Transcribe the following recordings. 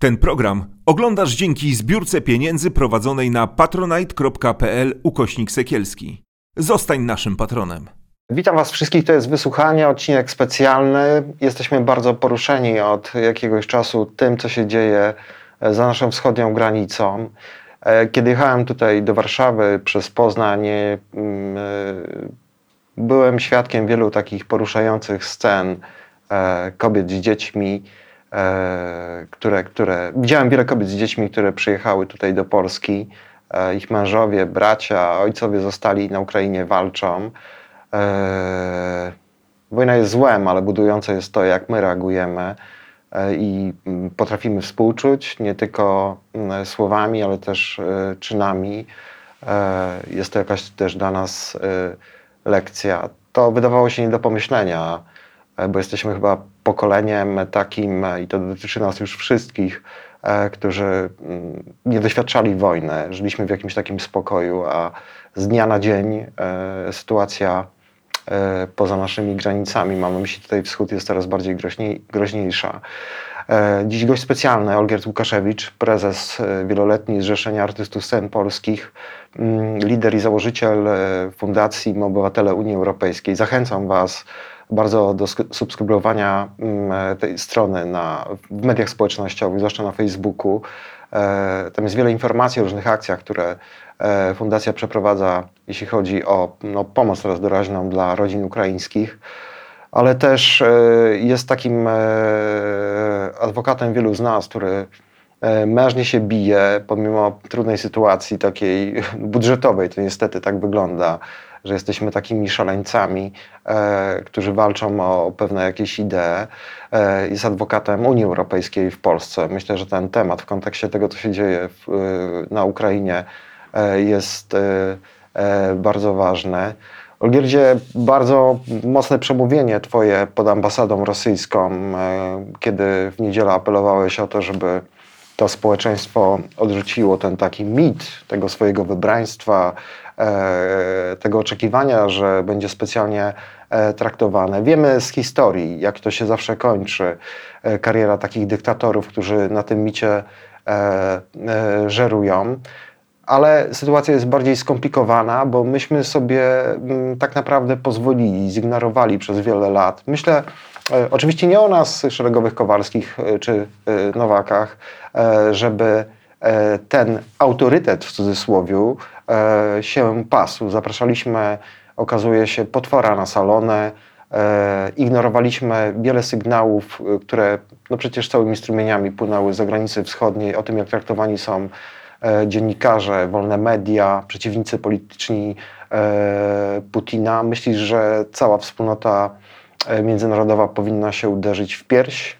Ten program oglądasz dzięki zbiórce pieniędzy prowadzonej na patronite.pl ukośnik sekielski. Zostań naszym patronem. Witam Was wszystkich, to jest wysłuchanie, odcinek specjalny. Jesteśmy bardzo poruszeni od jakiegoś czasu tym, co się dzieje za naszą wschodnią granicą. E, kiedy jechałem tutaj do Warszawy przez Poznań, mm, e, byłem świadkiem wielu takich poruszających scen e, kobiet z dziećmi, które, które widziałem wiele kobiet z dziećmi, które przyjechały tutaj do Polski. Ich mężowie, bracia, ojcowie zostali na Ukrainie, walczą. Wojna jest złem, ale budujące jest to, jak my reagujemy. E, i mm, potrafimy współczuć nie tylko mm, słowami, ale też e, czynami. E, jest to jakaś też dla nas lekcja. To wydawało się nie do pomyślenia, bo jesteśmy chyba pokoleniem takim, i to dotyczy nas już wszystkich, którzy mm, nie doświadczali wojny, żyliśmy w jakimś takim spokoju, a z dnia na dzień sytuacja E, poza naszymi granicami. Mamy myśli tutaj wschód jest coraz bardziej groźniej, groźniejsza. E, dziś gość specjalny, Olgierd Łukaszewicz, prezes e, wieloletni Zrzeszenia Artystów Scen Polskich, mm, lider i założyciel Fundacji Obywatele Unii Europejskiej. Zachęcam Was bardzo do subskrybowania mm, tej strony na, w mediach społecznościowych, zwłaszcza na Facebooku. Tam jest wiele informacji o różnych akcjach, które E, fundacja przeprowadza, jeśli chodzi o no, pomoc teraz doraźną dla rodzin ukraińskich, ale też e, jest takim e, adwokatem wielu z nas, który mężnie się bije, pomimo trudnej sytuacji takiej budżetowej, to niestety tak wygląda, że jesteśmy takimi szaleńcami, e, którzy walczą o pewne jakieś idee. E, jest adwokatem Unii Europejskiej w Polsce. Myślę, że ten temat w kontekście tego, co się dzieje w, na Ukrainie, E, jest e, e, bardzo ważne. Olgierdzie, bardzo mocne przemówienie Twoje pod ambasadą rosyjską, kiedy w niedzielę apelowałeś o to, żeby to społeczeństwo odrzuciło ten taki mit tego swojego wybraństwa, tego oczekiwania, że będzie specjalnie traktowane. Wiemy z historii, jak to się zawsze kończy, kariera takich dyktatorów, którzy na tym micie żerują ale sytuacja jest bardziej skomplikowana, bo myśmy sobie mm, tak naprawdę pozwolili, zignorowali przez wiele lat. Myślę, e, oczywiście nie o nas, szeregowych Kowalskich e, czy e, Nowakach, żeby ten autorytet w cudzysłowie się pasł. Zapraszaliśmy, okazuje się, potwora na salony, ignorowaliśmy wiele sygnałów, które no przecież całymi strumieniami płynęły z zagranicy wschodniej o tym, jak traktowani są E, dziennikarze, wolne media, przeciwnicy polityczni e, Putina. Myślisz, że cała wspólnota e, międzynarodowa powinna się uderzyć w pierś?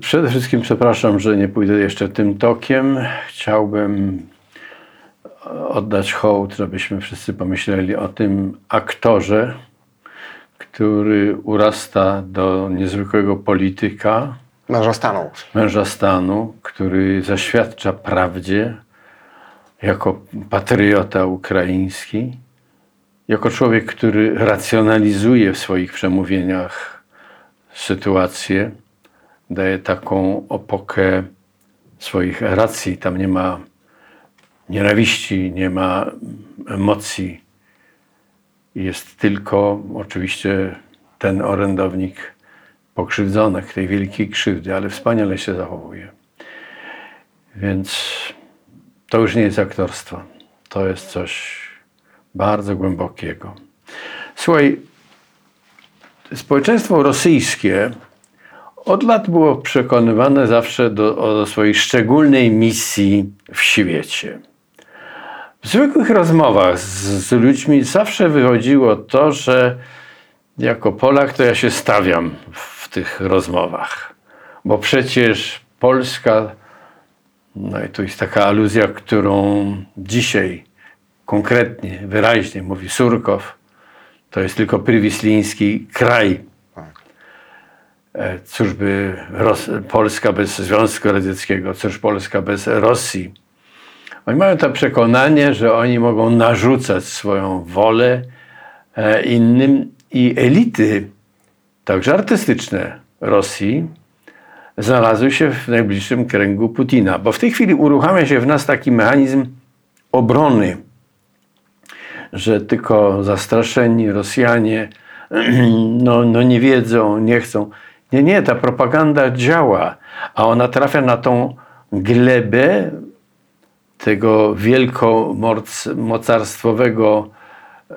Przede wszystkim przepraszam, że nie pójdę jeszcze tym tokiem. Chciałbym oddać hołd, żebyśmy wszyscy pomyśleli o tym aktorze, który urasta do niezwykłego polityka, Męża stanu. Męża stanu, który zaświadcza prawdzie jako patriota ukraiński, jako człowiek, który racjonalizuje w swoich przemówieniach sytuację, daje taką opokę swoich racji. Tam nie ma nienawiści, nie ma emocji. Jest tylko oczywiście ten orędownik pokrzywdzonych tej wielkiej krzywdy, ale wspaniale się zachowuje. Więc to już nie jest aktorstwo. To jest coś bardzo głębokiego. Słuchaj, społeczeństwo rosyjskie od lat było przekonywane zawsze do, o swojej szczególnej misji w świecie. W zwykłych rozmowach z, z ludźmi zawsze wychodziło to, że jako Polak to ja się stawiam w tych rozmowach. Bo przecież Polska, no i tu jest taka aluzja, którą dzisiaj konkretnie, wyraźnie mówi Surkow, to jest tylko prywisliński kraj. E, cóż by Ros Polska bez Związku Radzieckiego, cóż Polska bez Rosji. Oni mają to przekonanie, że oni mogą narzucać swoją wolę e, innym i elity także artystyczne Rosji znalazły się w najbliższym kręgu Putina. Bo w tej chwili uruchamia się w nas taki mechanizm obrony, że tylko zastraszeni Rosjanie no, no nie wiedzą, nie chcą. Nie, nie, ta propaganda działa, a ona trafia na tą glebę tego wielkomocarstwowego e,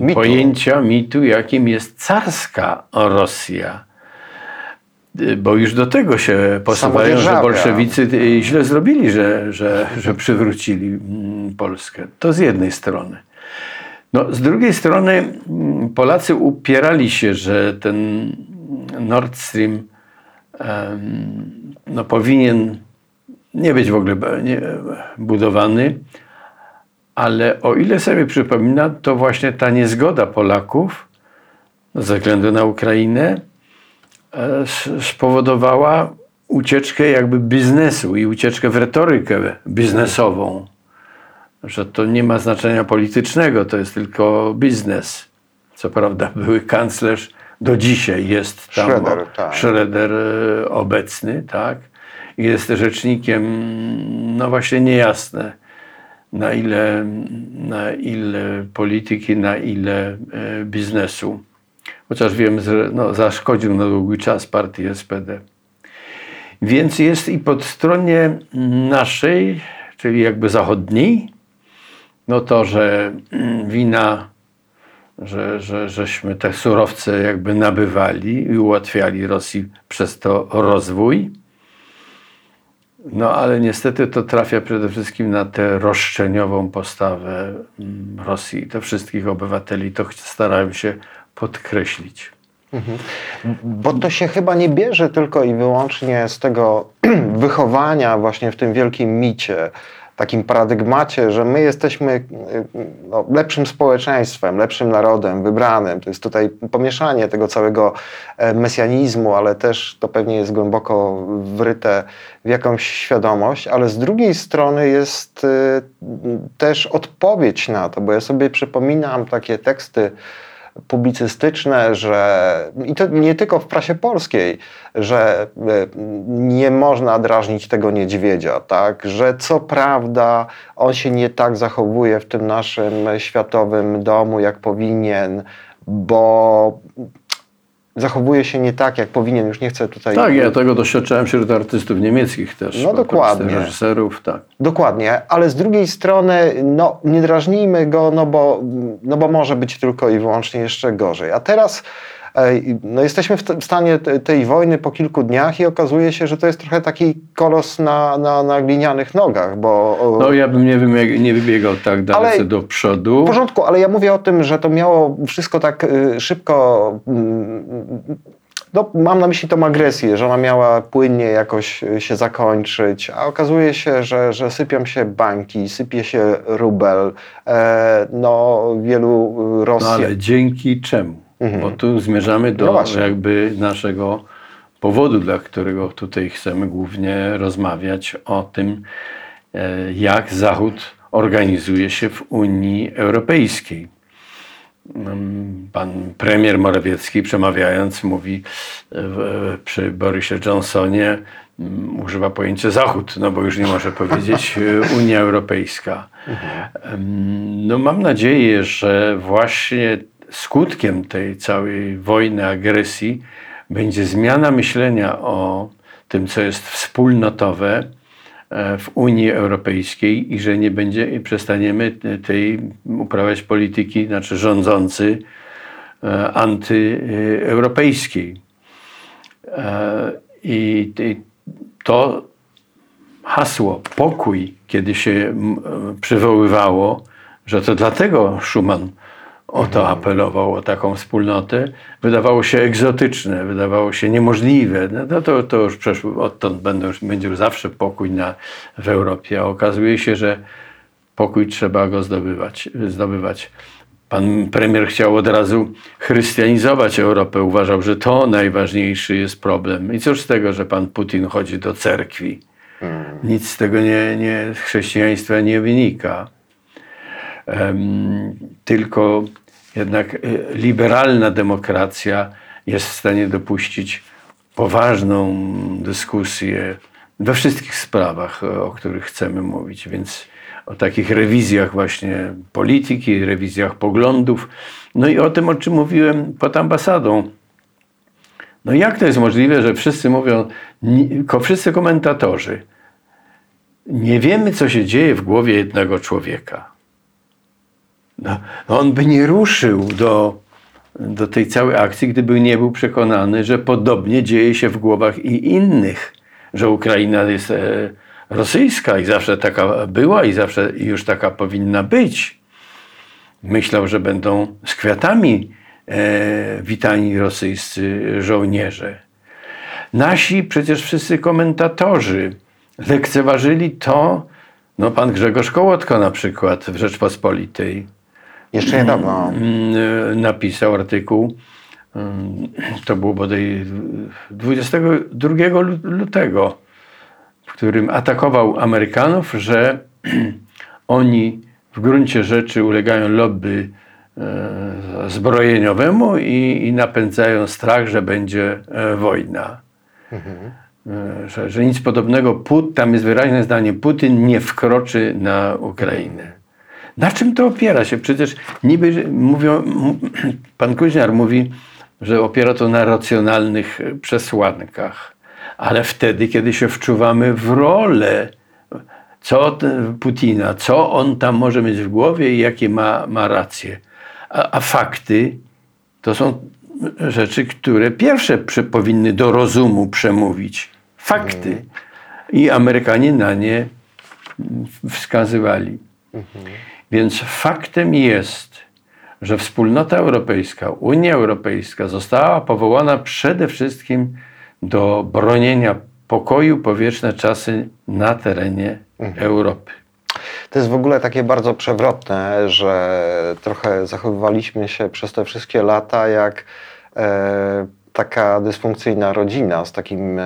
Mitu. pojęcia, mitu, jakim jest carska Rosja. Bo już do tego się posuwają, że bolszewicy y, źle zrobili, że, że, że przywrócili mm, Polskę. To z jednej strony. No, z drugiej strony mm, Polacy upierali się, że ten Nord Stream no, powinien nie być w ogóle budowany, ale o ile sobie przypomina, to właśnie ta niezgoda Polaków ze względu na Ukrainę e, spowodowała ucieczkę jakby biznesu i ucieczkę w retorykę biznesową że to nie ma znaczenia politycznego, to jest tylko biznes. Co prawda były kanclerz, do dzisiaj jest tam Schroeder, tak. Schroeder e, obecny, tak? Jest rzecznikiem, no właśnie niejasne, na ile, na ile polityki, na ile e, biznesu. Chociaż wiem, że no, zaszkodził na długi czas partii SPD. Więc jest i po stronie naszej, czyli jakby zachodniej, no to, że mm, wina, że, że, żeśmy te surowce jakby nabywali i ułatwiali Rosji przez to rozwój. No ale niestety to trafia przede wszystkim na tę roszczeniową postawę mm, Rosji te wszystkich obywateli. To starałem się podkreślić. Bo to się chyba nie bierze tylko i wyłącznie z tego wychowania właśnie w tym wielkim micie, takim paradygmacie, że my jesteśmy y, no, lepszym społeczeństwem, lepszym narodem, wybranym. To jest tutaj pomieszanie tego całego e, mesjanizmu, ale też to pewnie jest głęboko wryte w jakąś świadomość, ale z drugiej strony jest y, też odpowiedź na to, bo ja sobie przypominam takie teksty publicystyczne, że i to nie tylko w prasie polskiej, że e, nie można drażnić tego niedźwiedzia, tak? Że co prawda on się nie tak zachowuje w tym naszym światowym domu, jak powinien, bo zachowuje się nie tak, jak powinien. Już nie chcę tutaj. Tak, ja tego doświadczałem wśród artystów niemieckich też. No dokładnie. Reżyserów, tak. Dokładnie, ale z drugiej strony, no, nie drażnijmy go, no bo, no bo może być tylko i wyłącznie jeszcze gorzej. A teraz no, jesteśmy w stanie te- tej wojny po kilku dniach i okazuje się, że to jest trochę taki kolos na, na, na glinianych nogach, bo... No ja bym nie, wybieg- nie wybiegał tak dalece Ale- do przodu. w porządku, ale ja mówię o tym, że to miało wszystko tak y, szybko. mm, No, mam na myśli tą agresję, że ona miała płynnie jakoś y, się zakończyć, a okazuje się, że, że sypią się banki, sypie się rubel. E, no, wielu y, No Rosjan. ale dzięki czemu? Bo tu zmierzamy do No jakby naszego powodu, dla którego tutaj chcemy głównie rozmawiać o tym, e, jak Zachód organizuje się w Unii Europejskiej. Mm, Pan premier Morawiecki przemawiając mówi e, przy Borysie Johnsonie mm, używa pojęcia Zachód, no bo już nie może powiedzieć e, Unia Europejska. Em, No mam nadzieję, że właśnie skutkiem tej całej wojny, agresji będzie zmiana myślenia o tym, co jest wspólnotowe e, w Unii Europejskiej i że nie będzie przestaniemy tej uprawiać polityki, znaczy rządzący e, antyeuropejskiej. E, I to hasło pokój, kiedy się przywoływało, że to dlatego Schuman o to apelował, o taką wspólnotę, wydawało się egzotyczne, wydawało się niemożliwe. No to, to, już przeszło, odtąd będą, już- będzie już zawsze pokój na, w Europie, a okazuje się, że pokój trzeba go zdobywać. zdobywać. Pan premier chciał od razu chrystianizować Europę, uważał, że to najważniejszy jest problem. I cóż z tego, że pan Putin chodzi do cerkwi? Nic z tego nie, nie, z chrześcijaństwa nie wynika. Tylko jednak e, liberalna demokracja jest w stanie dopuścić poważną dyskusję we wszystkich sprawach, o których chcemy mówić. Więc o takich rewizjach właśnie polityki, rewizjach poglądów. No i o tym, o czym mówiłem pod ambasadą. No jak to jest możliwe, że wszyscy mówią, wszyscy komentatorzy, nie wiemy, co się dzieje w głowie jednego człowieka. No, on by nie ruszył do, do tej całej akcji, gdyby nie był przekonany, że podobnie dzieje się w głowach i innych, że Ukraina jest e, rosyjska i zawsze taka była i zawsze już taka powinna być. Myślał, że będą z kwiatami e, witani rosyjscy żołnierze. Nasi przecież wszyscy komentatorzy lekceważyli to, no pan Grzegorz Kołotko na przykład w Rzeczpospolitej. Jeszcze niedawno. Mm, napisał artykuł, mm, to było bodaj 22 lutego, w którym atakował Amerykanów, że oni w gruncie rzeczy ulegają lobby e, zbrojeniowemu i, i napędzają strach, że będzie e, wojna. Mhm. E, że, że, nic podobnego, Put, tam jest wyraźne zdanie, Putin nie wkroczy na Ukrainę. Na czym to opiera się? Przecież niby mówią, pan Kuźniar mówi, że opiera to na racjonalnych przesłankach ale wtedy, kiedy się wczuwamy w rolę co Putina, co on tam może mieć w głowie i jakie ma, ma racje. A, a fakty to są rzeczy, które pierwsze powinny do rozumu przemówić. Fakty. Mhm. I Amerykanie na nie wskazywali. Mhm. Więc faktem jest, że wspólnota europejska, Unia Europejska została powołana przede wszystkim do bronienia pokoju powietrzne czasy na terenie mhm. Europy. To jest w ogóle takie bardzo przewrotne, że trochę zachowywaliśmy się przez te wszystkie lata jak e, taka dysfunkcyjna rodzina z takim e,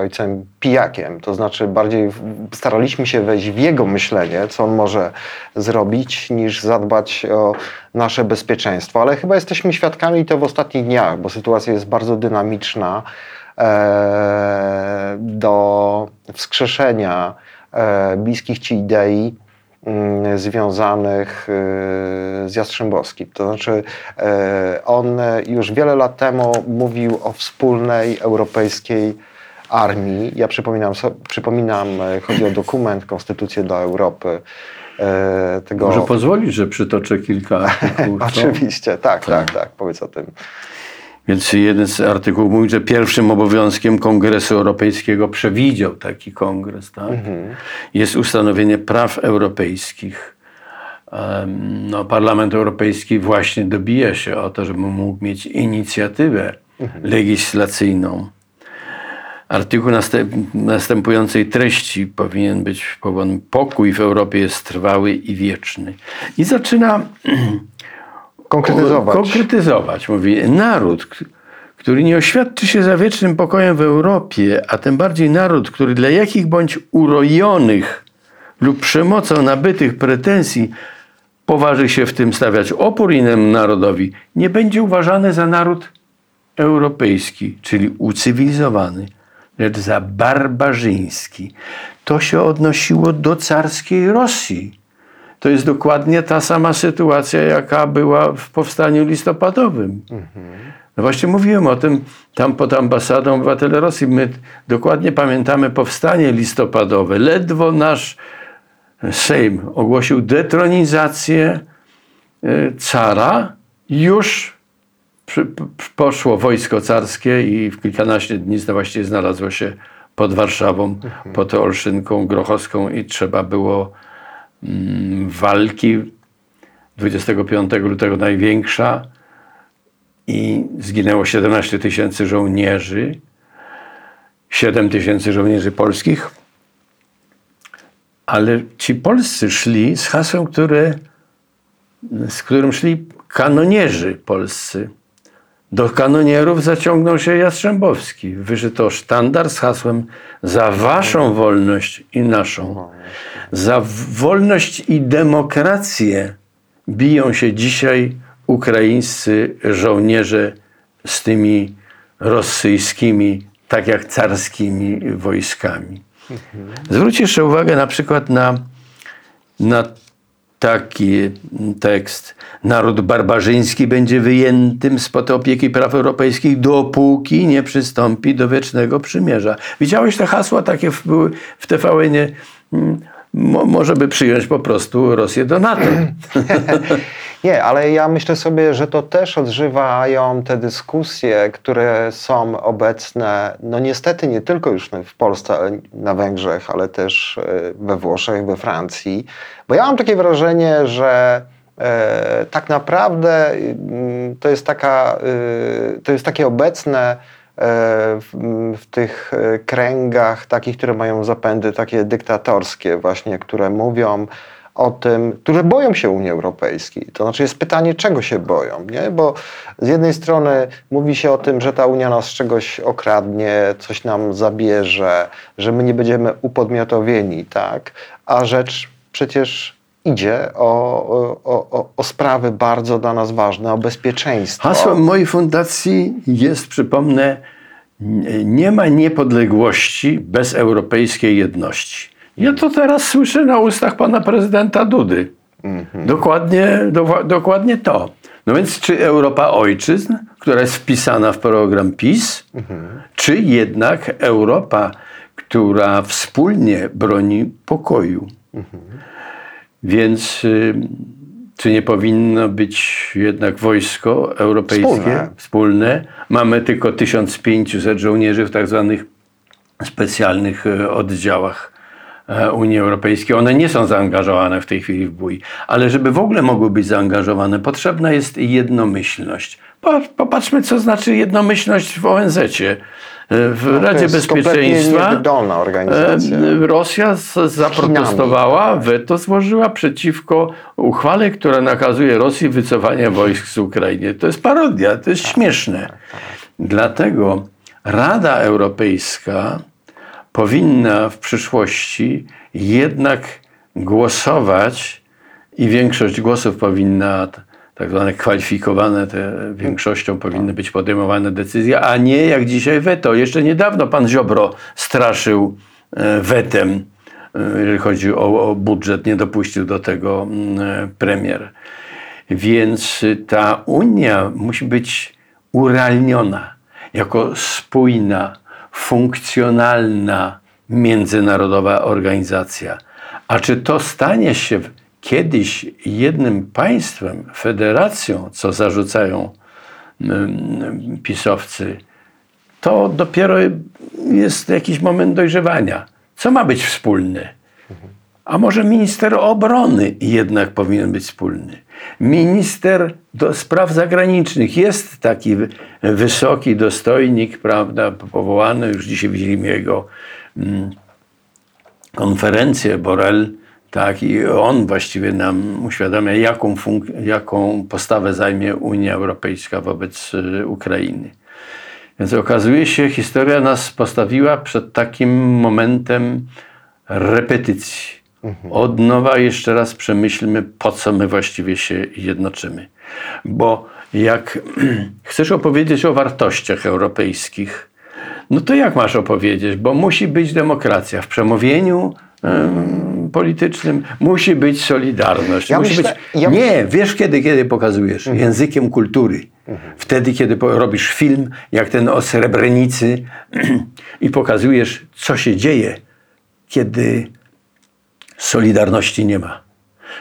ojcem pijakiem. To znaczy bardziej staraliśmy się wejść w jego myślenie, co on może zrobić, niż zadbać o nasze bezpieczeństwo. Ale chyba jesteśmy świadkami to w ostatnich dniach, bo sytuacja jest bardzo dynamiczna. E, do wskrzeszenia e, bliskich ci idei związanych e, z Jastrzębowskim. To znaczy, on już wiele lat temu mówił o wspólnej europejskiej armii. Ja przypominam, przypominam chodzi o dokument Konstytucję dla Europy. Tego... Może pozwolić, że przytoczę kilka artykułów. Oczywiście, tak, tak, tak, tak, powiedz o tym. Więc jeden z artykułów mówi, że pierwszym obowiązkiem Kongresu Europejskiego przewidział taki kongres, tak? Mhm. jest ustanowienie praw europejskich. No, Parlament Europejski właśnie dobija się o to, żeby mógł mieć inicjatywę mhm. legislacyjną. Artykuł następującej treści powinien być powodem pokój w Europie jest trwały i wieczny. I zaczyna Konkretyzować. Konkretyzować. Mówi, naród, który nie oświadczy się za wiecznym pokojem w Europie, a tym bardziej naród, który dla jakich bądź urojonych lub przemocą nabytych pretensji poważy się w tym stawiać opór innemu narodowi, nie będzie uważany za naród europejski, czyli ucywilizowany, lecz za barbarzyński. To się odnosiło do carskiej Rosji to jest dokładnie ta sama sytuacja, jaka była w powstaniu listopadowym. No właśnie mówiłem o tym tam pod ambasadą obywatele Rosji. My dokładnie pamiętamy powstanie listopadowe. Ledwo nasz Sejm ogłosił detronizację e, cara, już poszło wojsko carskie i w kilkanaście dni właściwie znalazło się pod Warszawą, mhm. pod Olszynką Grochowską i trzeba było walki 25 lutego największa i zginęło 17 tysięcy żołnierzy, 7 tysięcy żołnierzy polskich, ale ci polscy szli z hasłem, które, z którym szli kanonierzy polscy. Do kanonierów zaciągnął się Jastrzębowski. Wyżyto sztandar z hasłem za waszą wolność i naszą. Za wolność i demokrację biją się dzisiaj ukraińscy żołnierze z tymi rosyjskimi tak jak carskimi wojskami. Zwróć jeszcze uwagę na przykład na, na taki tekst. Naród barbarzyński będzie wyjętym spod opieki praw europejskich, dopóki nie przystąpi do wiecznego przymierza. Widziałeś te hasła takie były w TVN-ie? Mo, może by przyjąć po prostu Rosję do NATO. Nie, ale ja myślę sobie, że to też odżywają te dyskusje, które są obecne, no niestety nie tylko już w Polsce, na Węgrzech, ale też e, we Włoszech, we Francji. Bo ja mam takie wrażenie, że e, tak naprawdę mm, to jest, taka, e, to jest takie obecne w, w, tych kręgach takich, które mają zapędy takie dyktatorskie właśnie, które mówią o tym, które boją się Unii Europejskiej. To znaczy jest pytanie, czego się boją, nie? Bo z jednej strony mówi się o tym, że ta Unia nas czegoś okradnie, coś nam zabierze, że my nie będziemy upodmiotowieni, tak? A rzecz przecież idzie o, o, o, o, sprawy bardzo dla nas ważne, o bezpieczeństwo. Hasłem mojej fundacji jest, przypomnę, nie ma niepodległości bez europejskiej jedności. Ja to teraz słyszę na ustach pana prezydenta Dudy. Mhm. Dokładnie, do, dokładnie to. No więc czy Europa ojczyzn, która jest wpisana w program PiS, mhm. czy jednak Europa, która wspólnie broni pokoju? Mhm. Więc y, czy nie powinno być jednak wojsko europejskie wspólne? wspólne? Mamy tylko 1500 żołnierzy w tak zwanych specjalnych y, oddziałach Unii Europejskiej. One nie są zaangażowane w tej chwili w bój, ale żeby w ogóle mogły być zaangażowane, potrzebna jest jednomyślność. Popatrzmy, co znaczy jednomyślność w ONZ-cie. E, w no, Radzie Bezpieczeństwa organizacja. E, Rosja zaprotestowała, weto złożyła przeciwko uchwale, która nakazuje Rosji wycofanie wojsk z Ukrainy. To jest parodia, to jest tak, śmieszne. Tak, tak. Dlatego Rada Europejska powinna w przyszłości jednak głosować i większość głosów powinna, tak zwane kwalifikowane te większością powinny być podejmowane decyzje, a nie jak dzisiaj weto. Jeszcze niedawno pan Ziobro straszył e, wetem, e, jeżeli chodzi o, o budżet, nie dopuścił do tego mm, e, premier. Więc ta Unia musi być urealniona jako spójna, funkcjonalna międzynarodowa organizacja. A czy to stanie się kiedyś jednym państwem, federacją, co zarzucają mm, pisowcy, to dopiero jest jakiś moment dojrzewania. Co ma być wspólne? A może minister obrony jednak powinien być wspólny? Minister do spraw zagranicznych jest taki wysoki dostojnik, prawda, powołany, już dzisiaj widzieliśmy jego mm, konferencję, Borel, tak, i on właściwie nam uświadamia, jaką, jaką postawę zajmie Unia Europejska wobec y, Ukrainy. Więc okazuje się, historia nas postawiła przed takim momentem repetycji od nowa jeszcze raz przemyślmy, po co my właściwie się jednoczymy. Bo jak chcesz opowiedzieć o wartościach europejskich, no to jak masz opowiedzieć? Bo musi być demokracja w przemówieniu politycznym, musi być solidarność. Ja musi myślę, być... Ja... Nie, wiesz kiedy, kiedy pokazujesz? Mhm. Językiem kultury. Mhm. Wtedy, kiedy robisz film, jak ten o Srebrenicy i pokazujesz, co się dzieje, kiedy Solidarności nie ma.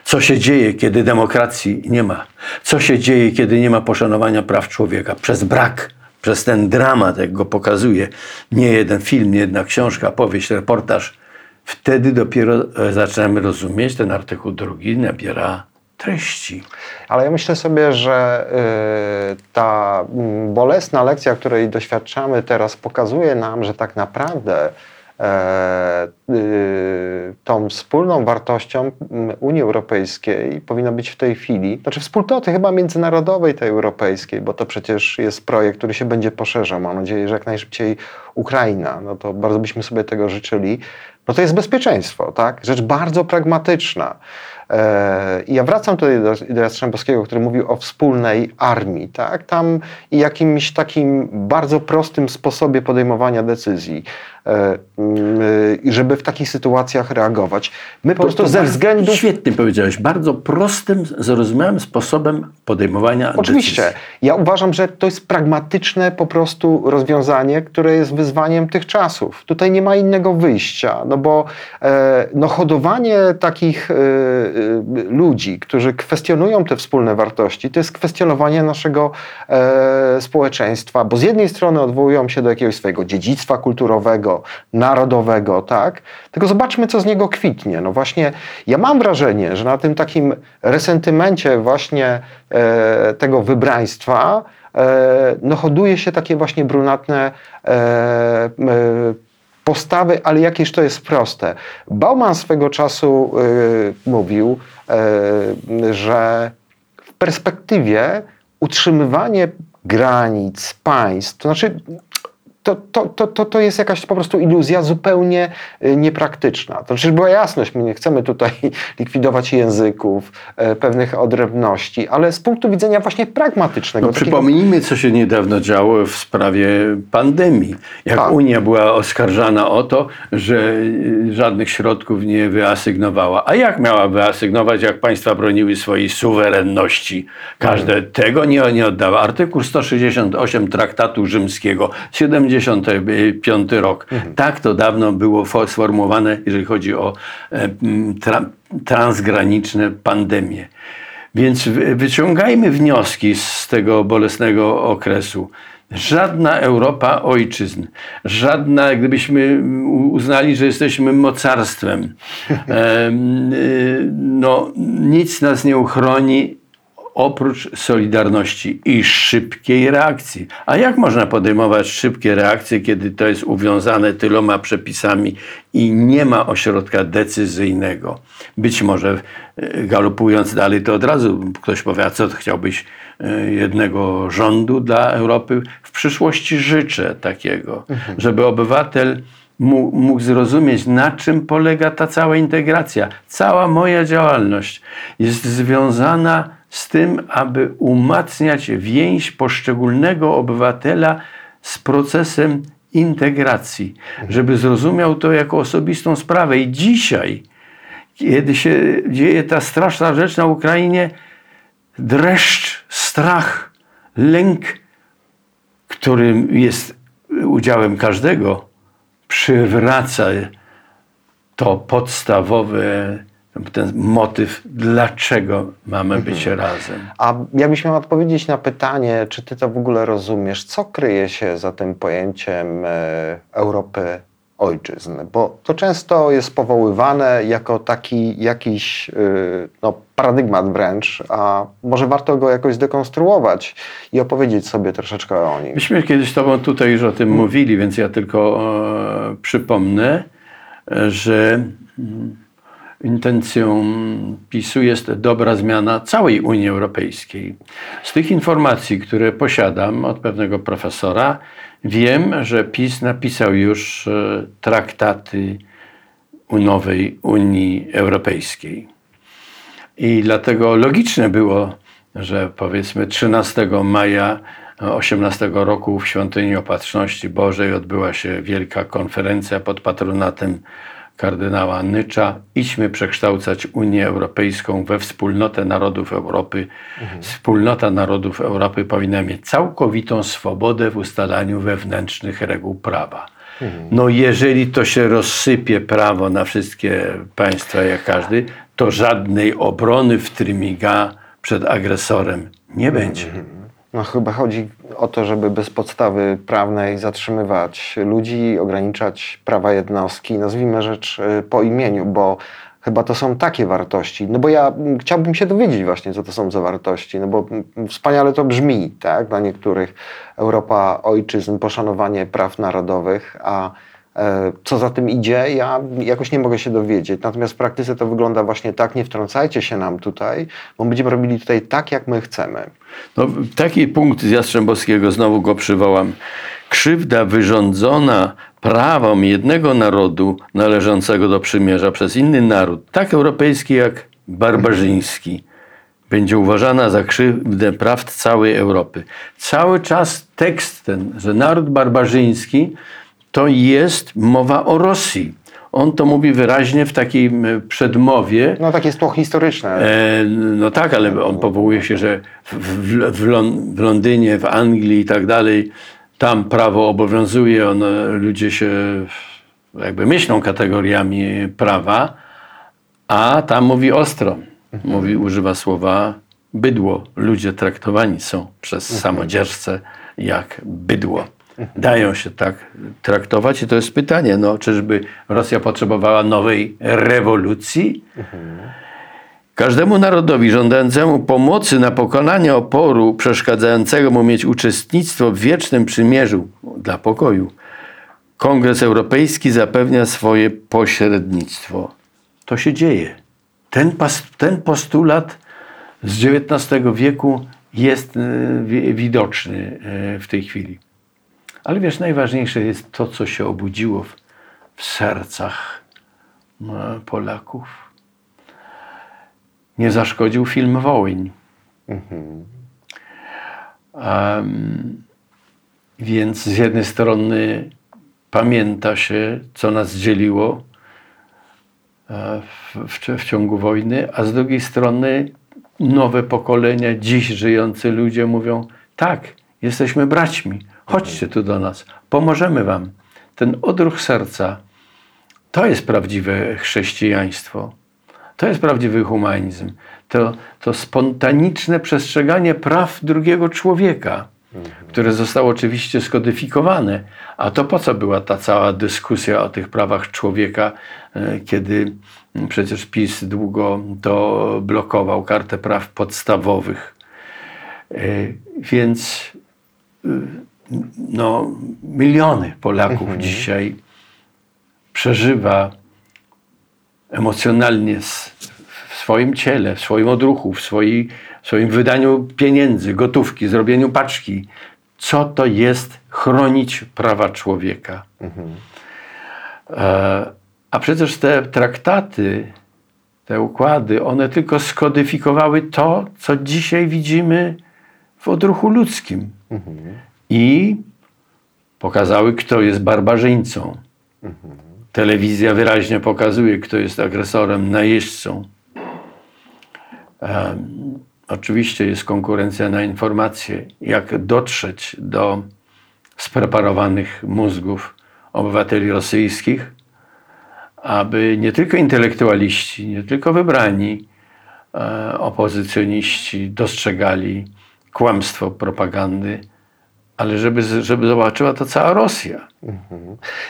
Co się dzieje, kiedy demokracji nie ma? Co się dzieje, kiedy nie ma poszanowania praw człowieka? Przez brak, przez ten dramat, jak go pokazuje nie jeden film, nie jedna książka, powieść, reportaż, wtedy dopiero e, zaczynamy rozumieć, ten artykuł drugi nabiera treści. Ale ja myślę sobie, że y, ta mm, bolesna lekcja, której doświadczamy teraz, pokazuje nam, że tak naprawdę tą wspólną wartością Unii Europejskiej powinno być w tej chwili, znaczy wspólnoty chyba międzynarodowej tej europejskiej, bo to przecież jest projekt, który się będzie poszerzał. Mam nadzieję, że jak najszybciej Ukraina, no to bardzo byśmy sobie tego życzyli. No to jest bezpieczeństwo, tak? Rzecz bardzo pragmatyczna. E, I ja wracam tutaj do, do Jastrzębowskiego, który mówił o wspólnej armii, tak? Tam i jakimś takim bardzo prostym sposobie podejmowania decyzji. E, mm, żeby w takich sytuacjach reagować. My po prostu ze bardzo względu Świetnie powiedziałeś, bardzo prostym, zrozumiałym sposobem podejmowania Oczywiście. decyzji. Ja uważam, że to jest pragmatyczne po prostu rozwiązanie, które jest wyzwaniem tych czasów. Tutaj nie ma innego wyjścia, no bo e, no, hodowanie takich e, ludzi, którzy kwestionują te wspólne wartości, to jest kwestionowanie naszego społeczeństwa, bo z jednej strony odwołują się do jakiegoś swojego dziedzictwa kulturowego, narodowego, tak? Tylko zobaczmy, co z niego kwitnie. No właśnie, ja mam wrażenie, że na tym takim resentymencie właśnie e, tego wybraństwa e, no hoduje się takie właśnie brunatne e, e, postawy, ale jakież to jest proste. Bauman swego czasu e, mówił, e, że w perspektywie utrzymywanie granic państw, to znaczy to, to, to, to, to jest jakaś po prostu iluzja zupełnie y, niepraktyczna. To przecież była jasność, my nie chcemy tutaj likwidować języków, e, pewnych odrębności, ale z punktu widzenia właśnie pragmatycznego. No, takiego- przypomnijmy, co się niedawno działo w sprawie pandemii. Jak Tak. Unia była oskarżana o to, że y, żadnych środków nie wyasygnowała. A jak miała wyasygnować, jak państwa broniły swojej suwerenności? Każde tego nie, nie oddała. Artykuł 168 Traktatu Rzymskiego, 75 rok. Tak to dawno było fo- sformułowane, jeżeli chodzi o e, tra, transgraniczne pandemie. Więc wy- wyciągajmy wnioski z tego bolesnego okresu. Żadna Europa ojczyzn, żadna, gdybyśmy uznali, że jesteśmy mocarstwem, em, y, no, nic nas nie uchroni oprócz solidarności i szybkiej reakcji. A jak można podejmować szybkie reakcje, kiedy to jest uwiązane tyloma przepisami i nie ma ośrodka decyzyjnego? Być może e, galopując dalej, to od razu ktoś powie, a co chciałbyś e, jednego rządu dla Europy? W przyszłości życzę takiego, żeby obywatel mógł, mógł zrozumieć, na czym polega ta cała integracja. Cała moja działalność jest związana z tym, aby umacniać więź poszczególnego obywatela z procesem integracji, żeby zrozumiał to jako osobistą sprawę. I dzisiaj, kiedy się dzieje ta straszna rzecz na Ukrainie, dreszcz, strach, lęk, którym jest udziałem każdego, przywraca to podstawowe, ten motyw, dlaczego mamy być razem. A jakbyś miał odpowiedzieć na pytanie, czy ty to w ogóle rozumiesz, co kryje się za tym pojęciem e, Europy ojczyzn? Bo to często jest powoływane jako taki jakiś y, no, paradygmat wręcz, a może warto go jakoś zdekonstruować i opowiedzieć sobie troszeczkę o nim. Myśmy kiedyś z Tobą tutaj już o tym mówili, więc ja tylko e, przypomnę, e, że mm, intencją PiSu jest dobra zmiana całej Unii Europejskiej. Z tych informacji, które posiadam od pewnego profesora, wiem, że PiS napisał już e, traktaty u nowej Unii Europejskiej. I dlatego logiczne było, że powiedzmy 13 maja 18 roku w Świątyni Opatrzności Bożej odbyła się wielka konferencja pod patronatem kardynała Nycza. Idźmy przekształcać Unię Europejską we wspólnotę narodów Europy. Wspólnota narodów Europy powinna mieć całkowitą swobodę w ustalaniu wewnętrznych reguł prawa. No jeżeli to się rozsypie prawo na wszystkie państwa jak każdy, to żadnej obrony w trymiga przed agresorem nie będzie. No chyba chodzi o to, żeby bez podstawy prawnej zatrzymywać ludzi, ograniczać prawa jednostki. Nazwijmy rzecz y, po imieniu, bo chyba to są takie wartości. No bo ja mm, chciałbym się dowiedzieć właśnie, co to są za wartości, no bo mm, wspaniale to brzmi, tak, dla niektórych Europa ojczyzn, poszanowanie praw narodowych, a co za tym idzie, ja jakoś nie mogę się dowiedzieć. Natomiast w praktyce to wygląda właśnie tak, nie wtrącajcie się nam tutaj, bo będziemy robili tutaj tak, jak my chcemy. No, taki punkt z Jastrzębowskiego, znowu go przywołam. Krzywda wyrządzona prawom jednego narodu należącego do przymierza przez inny naród, tak europejski jak barbarzyński będzie uważana za krzywdę praw całej Europy. Cały czas tekst ten, że naród barbarzyński, to jest mowa o Rosji. On to mówi wyraźnie w takiej przedmowie. No takie jest tło historyczne. E, no tak, ale on powołuje się, że w, w, w, Lon- w Londynie, w Anglii i tak dalej, tam prawo obowiązuje, one, ludzie się jakby myślą kategoriami prawa, a tam mówi ostro. Mówi, używa słowa bydło. Ludzie traktowani są przez samodziercę jak bydło. Dają się tak traktować i to jest pytanie, no czyżby Rosja potrzebowała nowej rewolucji? Każdemu narodowi żądającemu pomocy na pokonanie oporu przeszkadzającego mu mieć uczestnictwo w wiecznym przymierzu dla pokoju, Kongres Europejski zapewnia swoje pośrednictwo. To się dzieje. Ten, ten postulat z XIX wieku jest e, wi- widoczny e, w tej chwili. Ale wiesz, najważniejsze jest to, co się obudziło w, w sercach Polaków. Nie zaszkodził film Wołyń. Em, więc z jednej strony pamięta się, co nas dzieliło e, w, w, w ciągu wojny, a z drugiej strony nowe pokolenia, dziś żyjący ludzie mówią: tak, jesteśmy braćmi, chodźcie tu do nas, pomożemy wam. Ten odruch serca to jest prawdziwe chrześcijaństwo. To jest prawdziwy humanizm. To, to spontaniczne przestrzeganie praw drugiego człowieka, które zostało oczywiście skodyfikowane. A to po co była ta cała dyskusja o tych prawach człowieka, e, kiedy przecież PiS długo to blokował, kartę praw podstawowych. E, Więc y, no, miliony Polaków dzisiaj przeżywa emocjonalnie w swoim ciele, w swoim odruchu, w, w swoim wydaniu pieniędzy, gotówki, zrobieniu paczki. Co to jest chronić prawa człowieka? E, a przecież te traktaty, te układy, one tylko skodyfikowały to, co dzisiaj widzimy w odruchu ludzkim. I pokazały, kto jest barbarzyńcą. Telewizja wyraźnie pokazuje, kto jest agresorem, najeźdźcą. Oczywiście jest konkurencja na informacje, jak dotrzeć do spreparowanych mózgów obywateli rosyjskich, aby nie tylko intelektualiści, nie tylko wybrani e, opozycjoniści dostrzegali kłamstwo propagandy, ale żeby, żeby zobaczyła to cała Rosja.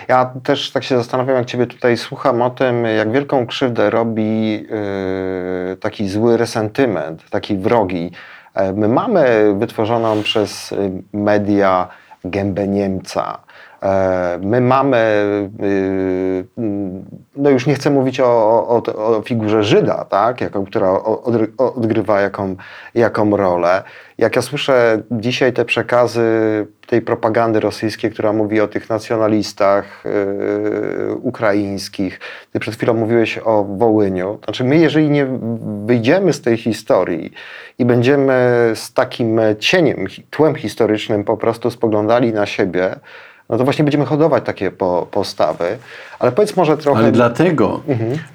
Ja też tak się zastanawiam, jak Ciebie tutaj słucham o tym, jak wielką krzywdę robi yy, taki zły resentyment, taki wrogi. E, My mamy wytworzoną przez y, media gębę Niemca. E, My mamy, mm, no już nie chcę mówić o, o, o, figurze Żyda, tak? Jaką, która odgrywa jaką, jaką rolę. Jak ja słyszę dzisiaj te przekazy tej propagandy rosyjskiej, która mówi o tych nacjonalistach yy, ukraińskich, ty przed chwilą mówiłeś o Wołyniu. Znaczy my, jeżeli nie wyjdziemy z tej historii i będziemy z takim cieniem, tłem historycznym po prostu spoglądali na siebie, no to właśnie będziemy hodować takie po, postawy. Ale powiedz może trochę... Ale dlatego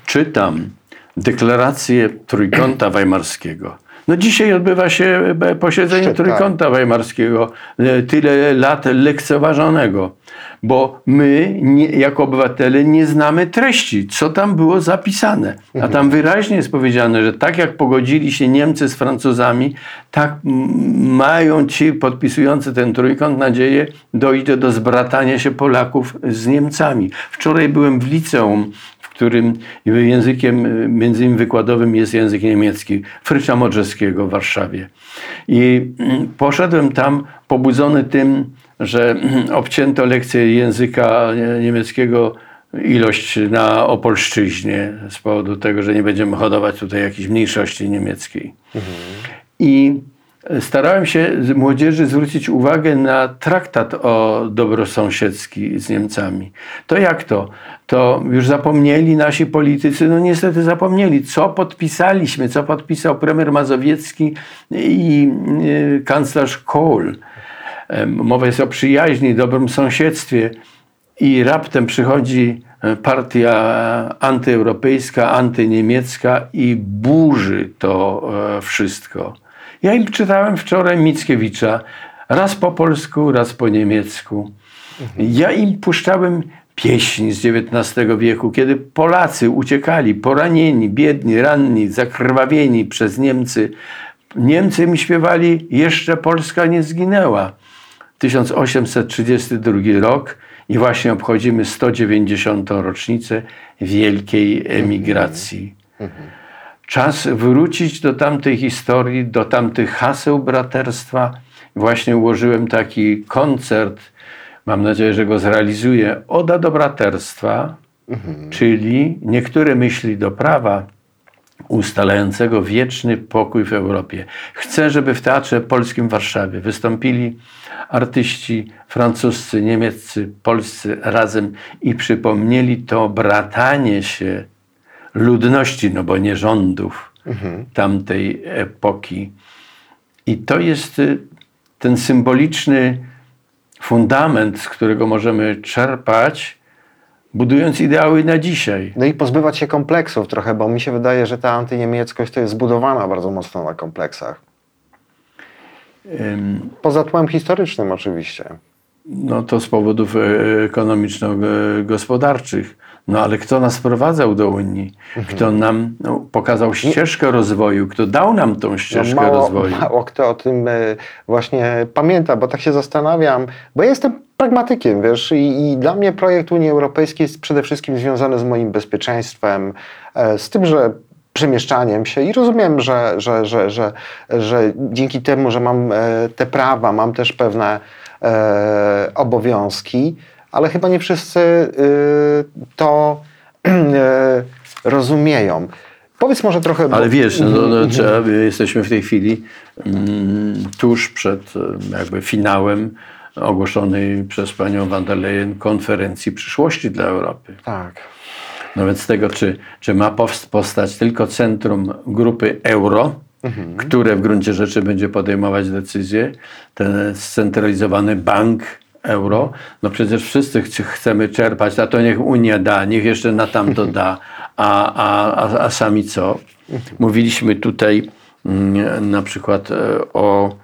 czytam deklarację Trójkąta Weimarskiego. No dzisiaj odbywa się e, posiedzenie Szczyt, tak. Trójkąta Weimarskiego, e, tyle lat lekceważonego, bo my nie, jako obywatele nie znamy treści, co tam było zapisane. A tam wyraźnie jest powiedziane, że tak jak pogodzili się Niemcy z Francuzami, tak mają ci podpisujący ten trójkąt nadzieję, dojdzie do zbratania się Polaków z Niemcami. Wczoraj byłem w liceum którym językiem y, między innymi wykładowym jest język niemiecki, Frycza Modrzewskiego w Warszawie. I mm, poszedłem tam pobudzony tym, że mm, obcięto lekcję języka nie- niemieckiego ilość na Opolszczyźnie z powodu tego, że nie będziemy hodować tutaj jakiejś mniejszości niemieckiej. I starałem się młodzieży zwrócić uwagę na traktat o dobrosąsiedzki z Niemcami. To jak to? To już zapomnieli nasi politycy? No niestety zapomnieli. Co podpisaliśmy? Co podpisał premier Mazowiecki i y, kanclerz Kohl? Mowa jest o przyjaźni, dobrym sąsiedztwie i raptem przychodzi e, partia antyeuropejska, antyniemiecka i burzy to e, wszystko. Ja im czytałem wczoraj Mickiewicza, raz po polsku, raz po niemiecku. Ja im puszczałem pieśń z XIX wieku, kiedy Polacy uciekali, poranieni, biedni, ranni, zakrwawieni przez Niemcy. Niemcy mi śpiewali, jeszcze Polska nie zginęła. 1832 rok i właśnie obchodzimy 190. rocznicę wielkiej emigracji. Czas wrócić do tamtej historii, do tamtych haseł braterstwa. Właśnie ułożyłem taki koncert, mam nadzieję, że go zrealizuję, Oda do braterstwa, czyli niektóre myśli do prawa, ustalającego wieczny pokój w Europie. Chcę, żeby w Teatrze Polskim w Warszawie wystąpili artyści francuscy, niemieccy, polscy razem i przypomnieli to bratanie się ludności, no bo nie rządów tamtej epoki. I to jest y, ten symboliczny fundament, z którego możemy czerpać, budując ideały na dzisiaj. No i pozbywać się kompleksów trochę, bo mi się wydaje, że ta antyniemieckość to jest zbudowana bardzo mocno na kompleksach. Ym, Poza tłem historycznym oczywiście. No to z powodów e, ekonomiczno-gospodarczych. No ale kto nas wprowadzał do Unii? Kto nam no, pokazał ścieżkę rozwoju? Kto dał nam tą ścieżkę No mało, rozwoju? mało kto o tym e, właśnie pamięta, bo tak się zastanawiam, bo ja jestem pragmatykiem, wiesz, i, i dla mnie projekt Unii Europejskiej jest przede wszystkim związany z moim bezpieczeństwem, e, z tym, że przemieszczaniem się i rozumiem, że, że, że, że, że dzięki temu, że mam e, te prawa, mam też pewne obowiązki, ale chyba nie wszyscy e, to e, rozumieją. Powiedz może trochę... bo- Ale wiesz, no, Mhm, no, trzeba, jesteśmy w tej chwili mm, tuż przed e, jakby finałem ogłoszonej przez panią van der Leyen konferencji przyszłości dla Europy. Tak. No więc tego, czy, czy ma powst- powstać tylko centrum grupy euro, które w gruncie rzeczy będzie podejmować decyzje, ten scentralizowany bank euro, no przecież wszyscy chci- chcemy czerpać, a to niech Unia da, niech jeszcze na tamto da, a, a, a, a sami co? Mówiliśmy tutaj mm, na przykład e, o,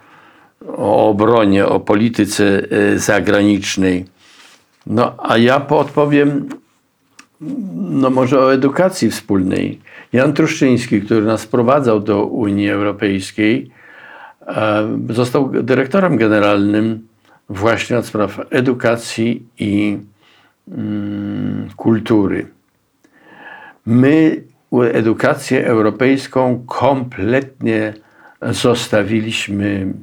o obronie, o polityce e, zagranicznej. No a ja podpowiem no może o edukacji wspólnej. Jan Truszczyński, który nas wprowadzał do Unii Europejskiej, e, został dyrektorem generalnym właśnie od spraw edukacji i mm, kultury. My edukację europejską kompletnie zostawiliśmy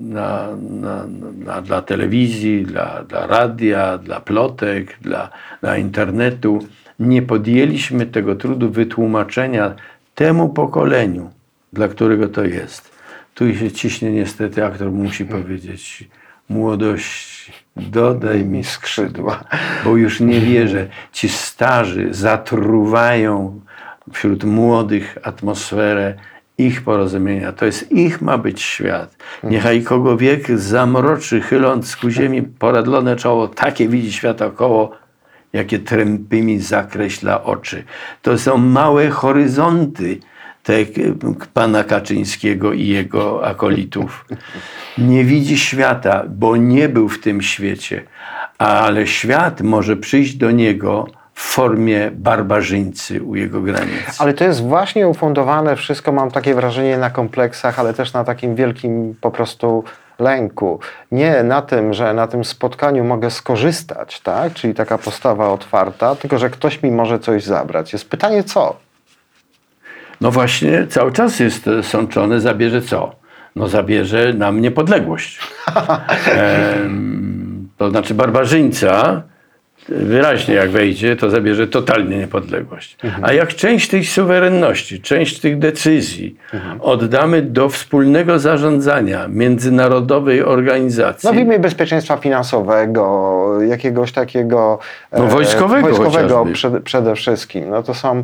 na, na, na, dla telewizji, dla, dla radia, dla plotek, dla, dla internetu. Nie podjęliśmy tego trudu wytłumaczenia temu pokoleniu, dla którego to jest. Tu się ciśnie niestety, aktor musi powiedzieć młodość, dodaj mi skrzydła, bo już nie wierzę. Ci starzy zatruwają wśród młodych atmosferę ich porozumienia. To jest ich ma być świat. Niechaj kogo wiek zamroczy, chyląc ku ziemi poradlone czoło, takie widzi świat około, jakie trępymi zakreśla oczy. To są małe horyzonty te k- pana Kaczyńskiego i jego akolitów. Nie widzi świata, bo nie był w tym świecie, ale świat może przyjść do niego w formie barbarzyńcy u jego granic. Ale to jest właśnie ufundowane wszystko, mam takie wrażenie, na kompleksach, ale też na takim wielkim po prostu lęku. Nie na tym, że na tym spotkaniu mogę skorzystać, tak? czyli taka postawa otwarta, tylko że ktoś mi może coś zabrać. Jest pytanie co? No właśnie, cały czas jest e, sączone, zabierze co? No zabierze nam niepodległość. To znaczy barbarzyńca wyraźnie jak wejdzie, to zabierze totalnie niepodległość. Mhm. A jak część tej suwerenności, część tych decyzji Mhm. oddamy do wspólnego zarządzania międzynarodowej organizacji, No w imię bezpieczeństwa finansowego, jakiegoś takiego e, No, wojskowego wojskowego chociażby. przede, wszystkim. No to są e,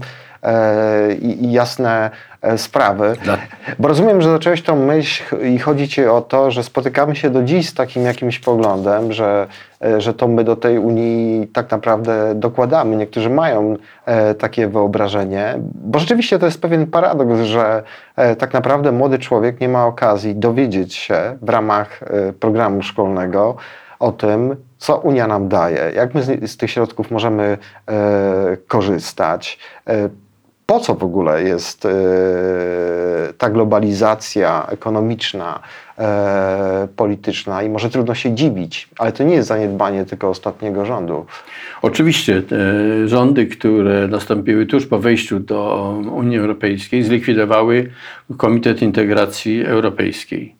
i, i jasne e, sprawy. Dla- Bo rozumiem, że zacząłeś tą myśl i chodzi ci o to, że spotykamy się do dziś z takim jakimś poglądem, że, e, że to my do tej Unii tak naprawdę dokładamy. Niektórzy mają e, takie wyobrażenie, bo rzeczywiście to jest pewien paradoks, że e, tak naprawdę młody człowiek nie ma okazji dowiedzieć się w ramach e, programu szkolnego o tym, co Unia nam daje, jak my z, tych środków możemy e, korzystać. E, po co w ogóle jest e, ta globalizacja ekonomiczna, e, polityczna i może trudno się dziwić, ale to nie jest zaniedbanie tylko ostatniego rządu. Oczywiście te rządy, które nastąpiły tuż po wejściu do Unii Europejskiej, zlikwidowały Komitet Integracji Europejskiej,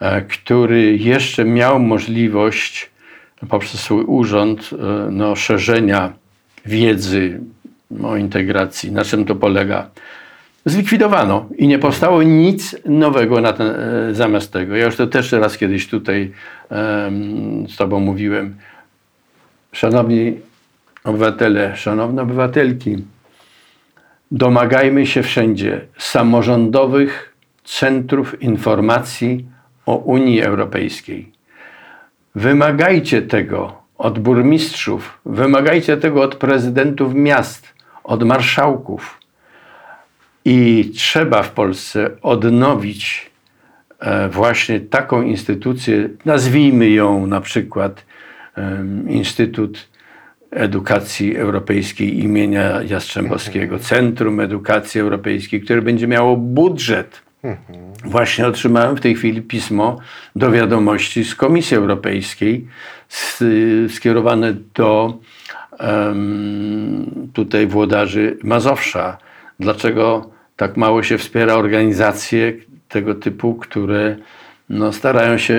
e, który jeszcze miał możliwość poprzez swój urząd e, no, szerzenia wiedzy o integracji. Na czym to polega? Zlikwidowano i nie powstało nic nowego na ten, e, zamiast tego. Ja już to też raz kiedyś tutaj em, z Tobą mówiłem. Szanowni obywatele, szanowne obywatelki, domagajmy się wszędzie samorządowych centrów informacji o Unii Europejskiej. Wymagajcie tego od burmistrzów, wymagajcie tego od prezydentów miast, od marszałków. I trzeba w Polsce odnowić e, właśnie taką instytucję, nazwijmy ją na przykład Instytut Edukacji Europejskiej imienia Jastrzębowskiego, Centrum Edukacji Europejskiej, które będzie miało budżet. Właśnie otrzymałem w tej chwili pismo do wiadomości z Komisji Europejskiej skierowane do tutaj włodarzy Mazowsza. Dlaczego tak mało się wspiera organizacje tego typu, które no, starają się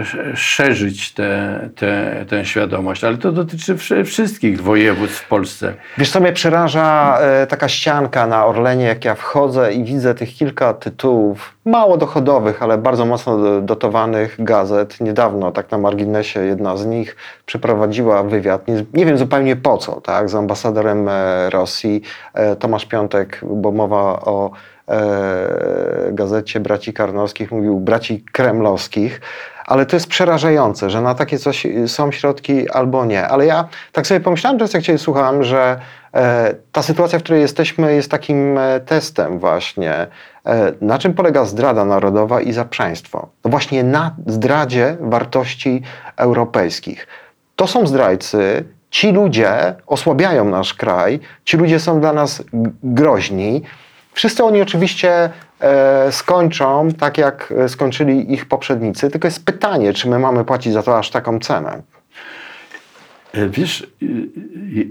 sz- szerzyć tę te, tę świadomość, ale to dotyczy wszy- wszystkich województw w Polsce. Wiesz co mnie przeraża e, taka ścianka na Orlenie, jak ja wchodzę i widzę tych kilka tytułów, mało dochodowych, ale bardzo mocno do- dotowanych gazet. Niedawno, tak na marginesie, jedna z nich przeprowadziła wywiad, nie, nie wiem zupełnie po co, tak, z ambasadorem e, Rosji. E, Tomasz Piątek, bo mowa o e, gazecie braci Karnowskich, mówił braci kremlowskich. Ale to jest przerażające, że na takie coś są środki albo nie. Ale ja tak sobie pomyślałem teraz, jak Cię słuchałem, że e, ta sytuacja, w której jesteśmy, jest takim e, testem właśnie, e, na czym polega zdrada narodowa i zaprzaństwo. No właśnie na zdradzie wartości europejskich. To są zdrajcy, ci ludzie osłabiają nasz kraj, ci ludzie są dla nas groźni. Wszyscy oni oczywiście e, skończą tak, jak e, skończyli ich poprzednicy, tylko jest pytanie, czy my mamy płacić za to aż taką cenę. E, Wiesz, y,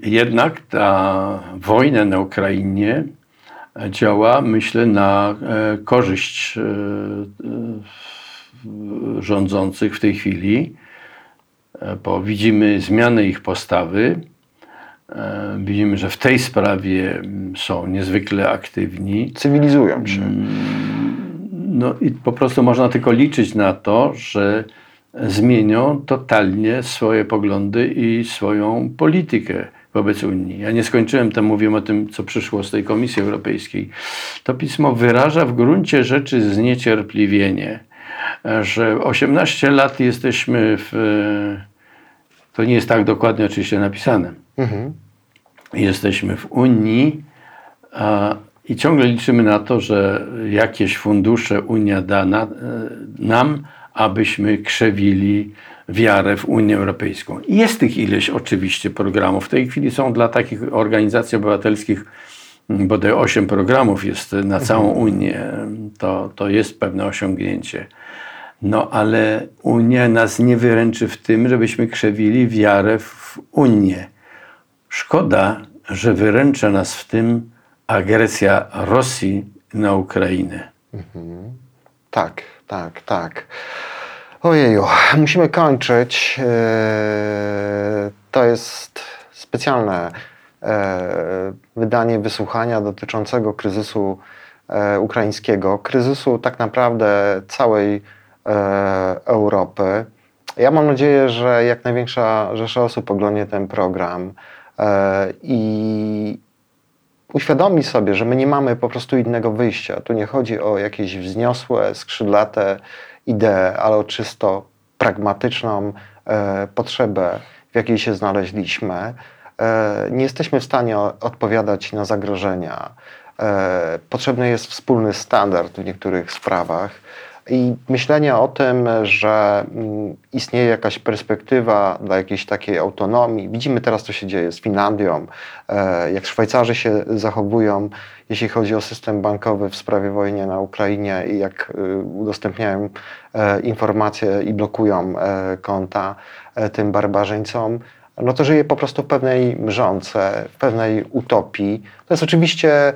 jednak ta wojna na Ukrainie działa, myślę, na e, korzyść e, e, rządzących w tej chwili, e, bo widzimy zmianę ich postawy. E, Widzimy, że w tej sprawie mm, są niezwykle aktywni. Cywilizują się. No i po prostu można tylko liczyć na to, że zmienią totalnie swoje poglądy i swoją politykę wobec Unii. Ja nie skończyłem tam, mówiłem o tym, co przyszło z tej Komisji Europejskiej. To pismo wyraża w gruncie rzeczy zniecierpliwienie, że 18 lat jesteśmy w. To nie jest tak dokładnie oczywiście napisane. Mhm. Jesteśmy w Unii a, i ciągle liczymy na to, że jakieś fundusze Unia da na, e, nam, abyśmy krzewili wiarę w Unię Europejską. Jest tych ileś oczywiście programów. W tej chwili są dla takich organizacji obywatelskich bodaj 8 programów jest na całą Unię. To, to jest pewne osiągnięcie. No ale Unia nas nie wyręczy w tym, żebyśmy krzewili wiarę w Unię. Szkoda, że wyręcza nas w tym agresja Rosji na Ukrainę. Tak, tak, tak. Ojeju, musimy kończyć. Eee, To jest specjalne e, wydanie wysłuchania dotyczącego kryzysu e, ukraińskiego, kryzysu tak naprawdę całej e, Europy. Ja mam nadzieję, że jak największa rzesza osób oglądnie ten program e, i uświadomi sobie, że my nie mamy po prostu innego wyjścia. Tu nie chodzi o jakieś wzniosłe, skrzydlate idee, ale o czysto pragmatyczną e, potrzebę, w jakiej się znaleźliśmy. E, nie jesteśmy w stanie odpowiadać na zagrożenia. E, potrzebny jest wspólny standard w niektórych sprawach. I myślenie o tym, że mm, istnieje jakaś perspektywa dla jakiejś takiej autonomii. Widzimy teraz, co się dzieje z Finlandią, e, jak Szwajcarzy się zachowują, jeśli chodzi o system bankowy w sprawie wojny na Ukrainie i jak y, udostępniają e, informacje i blokują e, konta e, tym barbarzyńcom. No to żyje po prostu w pewnej mrzonce, w pewnej utopii. To jest oczywiście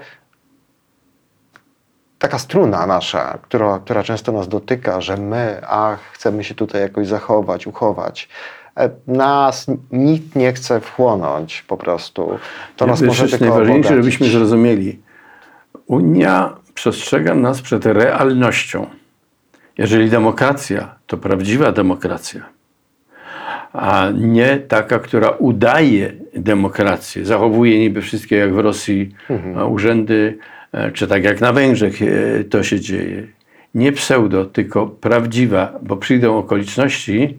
taka struna nasza, która, która często nas dotyka, że my, ach, chcemy się tutaj jakoś zachować, uchować. E, Nas nikt nie chce wchłonąć po prostu. To nas może tylko najważniejsze, żebyśmy zrozumieli. Unia przestrzega nas przed realnością. Jeżeli demokracja, to prawdziwa demokracja, a nie taka, która udaje demokrację, zachowuje niby wszystkie jak w Rosji Mhm. urzędy, czy tak jak na Węgrzech e, to się dzieje. Nie pseudo, tylko prawdziwa, bo przyjdą okoliczności,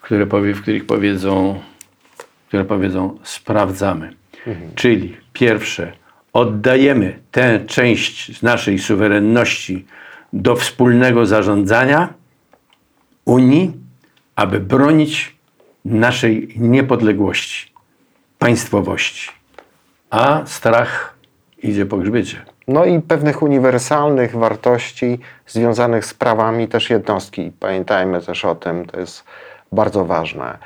które powie, w których powiedzą, które powiedzą sprawdzamy. Czyli pierwsze, oddajemy tę część z naszej suwerenności do wspólnego zarządzania Unii, aby bronić naszej niepodległości, państwowości. A strach idzie po grzbiecie. No i pewnych uniwersalnych wartości związanych z prawami też jednostki. Pamiętajmy też o tym, to jest bardzo ważne.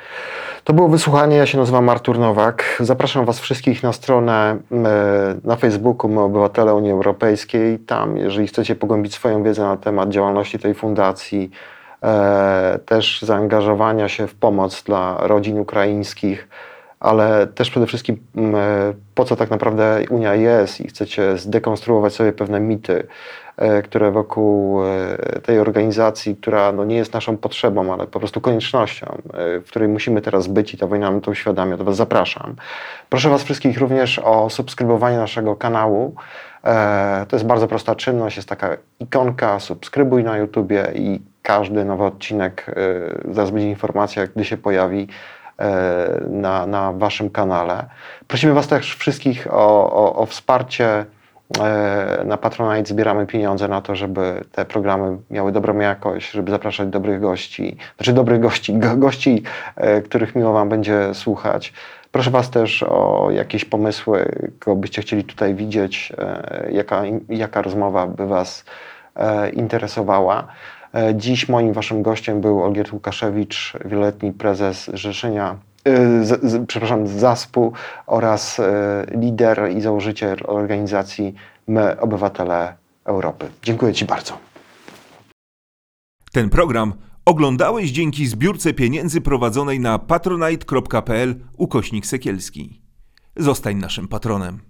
To było wysłuchanie, ja się nazywam Artur Nowak. Zapraszam Was wszystkich na stronę e, na Facebooku My Obywatele Unii Europejskiej. Tam, jeżeli chcecie pogłębić swoją wiedzę na temat działalności tej fundacji, e, też zaangażowania się w pomoc dla rodzin ukraińskich, ale też przede wszystkim mm, e, po co tak naprawdę Unia jest i chcecie zdekonstruować sobie pewne mity, e, które wokół e, tej organizacji, która no nie jest naszą potrzebą, ale po prostu koniecznością, w której musimy teraz być i ta wojna nam to uświadamia, to Was zapraszam. Proszę Was wszystkich również o subskrybowanie naszego kanału. To jest bardzo prosta czynność, jest taka ikonka, subskrybuj na YouTubie i każdy nowy odcinek, zaraz będzie informacja, gdy się pojawi na, na Waszym kanale. Prosimy Was też wszystkich o, o, o wsparcie. E, Na Patronite zbieramy pieniądze na to, żeby te programy miały dobrą jakość, żeby zapraszać dobrych gości, znaczy dobrych gości, go, gości, e, których miło Wam będzie słuchać. Proszę Was też o jakieś pomysły, kogo byście chcieli tutaj widzieć, e, jaka, jaka rozmowa by Was e, interesowała. E, Dziś moim waszym gościem był Olgierd Łukaszewicz, wieloletni prezes Rzeszenia, e, z, z, przepraszam, ZASP-u oraz e, lider i założyciel organizacji My, Obywatele Europy. Dziękuję Ci bardzo. Ten program oglądałeś dzięki zbiórce pieniędzy prowadzonej na patronite.pl ukośnik sekielski. Zostań naszym patronem.